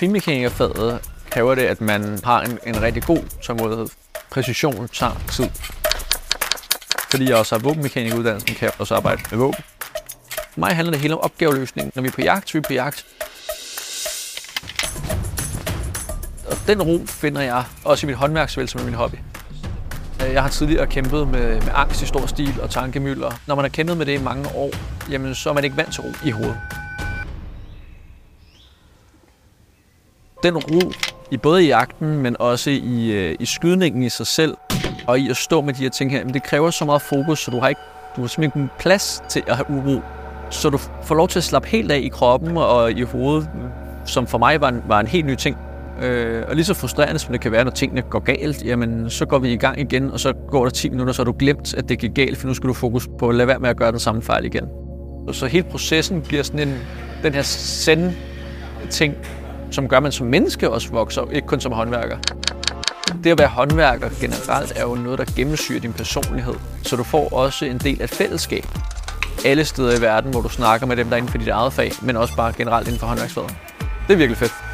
Finmekanikerfaget kræver det, at man har en, en rigtig god tålmodighed. Præcision tager tid. Fordi jeg også har våbenmekanikuddannelsen, kan jeg også arbejde med våben. For mig handler det hele om opgaveløsning. Når vi er på jagt, så er vi på jagt. Og den ro finder jeg også i mit håndværk, såvel som i min hobby. Øh, jeg har tidligere kæmpet med, med angst i stor stil og tankemylder. Når man har kæmpet med det i mange år, jamen, så er man ikke vant til ro i hovedet. Den ro, i både i jagten, men også i, øh, i skydningen i sig selv, og i at stå med de her ting her, men det kræver så meget fokus, så du har ikke du har simpelthen ikke plads til at have uro. Så du får lov til at slappe helt af i kroppen og i hovedet, som for mig var en, var en helt ny ting. Øh, og lige så frustrerende som det kan være, når tingene går galt, jamen så går vi i gang igen, og så går der 10 minutter, så har du glemt, at det gik galt, for nu skal du fokus på at lade være med at gøre den samme fejl igen. Og så hele processen bliver sådan en, den her sende ting, som gør, at man som menneske også vokser, ikke kun som håndværker. Det at være håndværker generelt er jo noget, der gennemsyrer din personlighed, så du får også en del af et fællesskab alle steder i verden, hvor du snakker med dem, der er inden for dit eget fag, men også bare generelt inden for håndværksfaget. Det er virkelig fedt.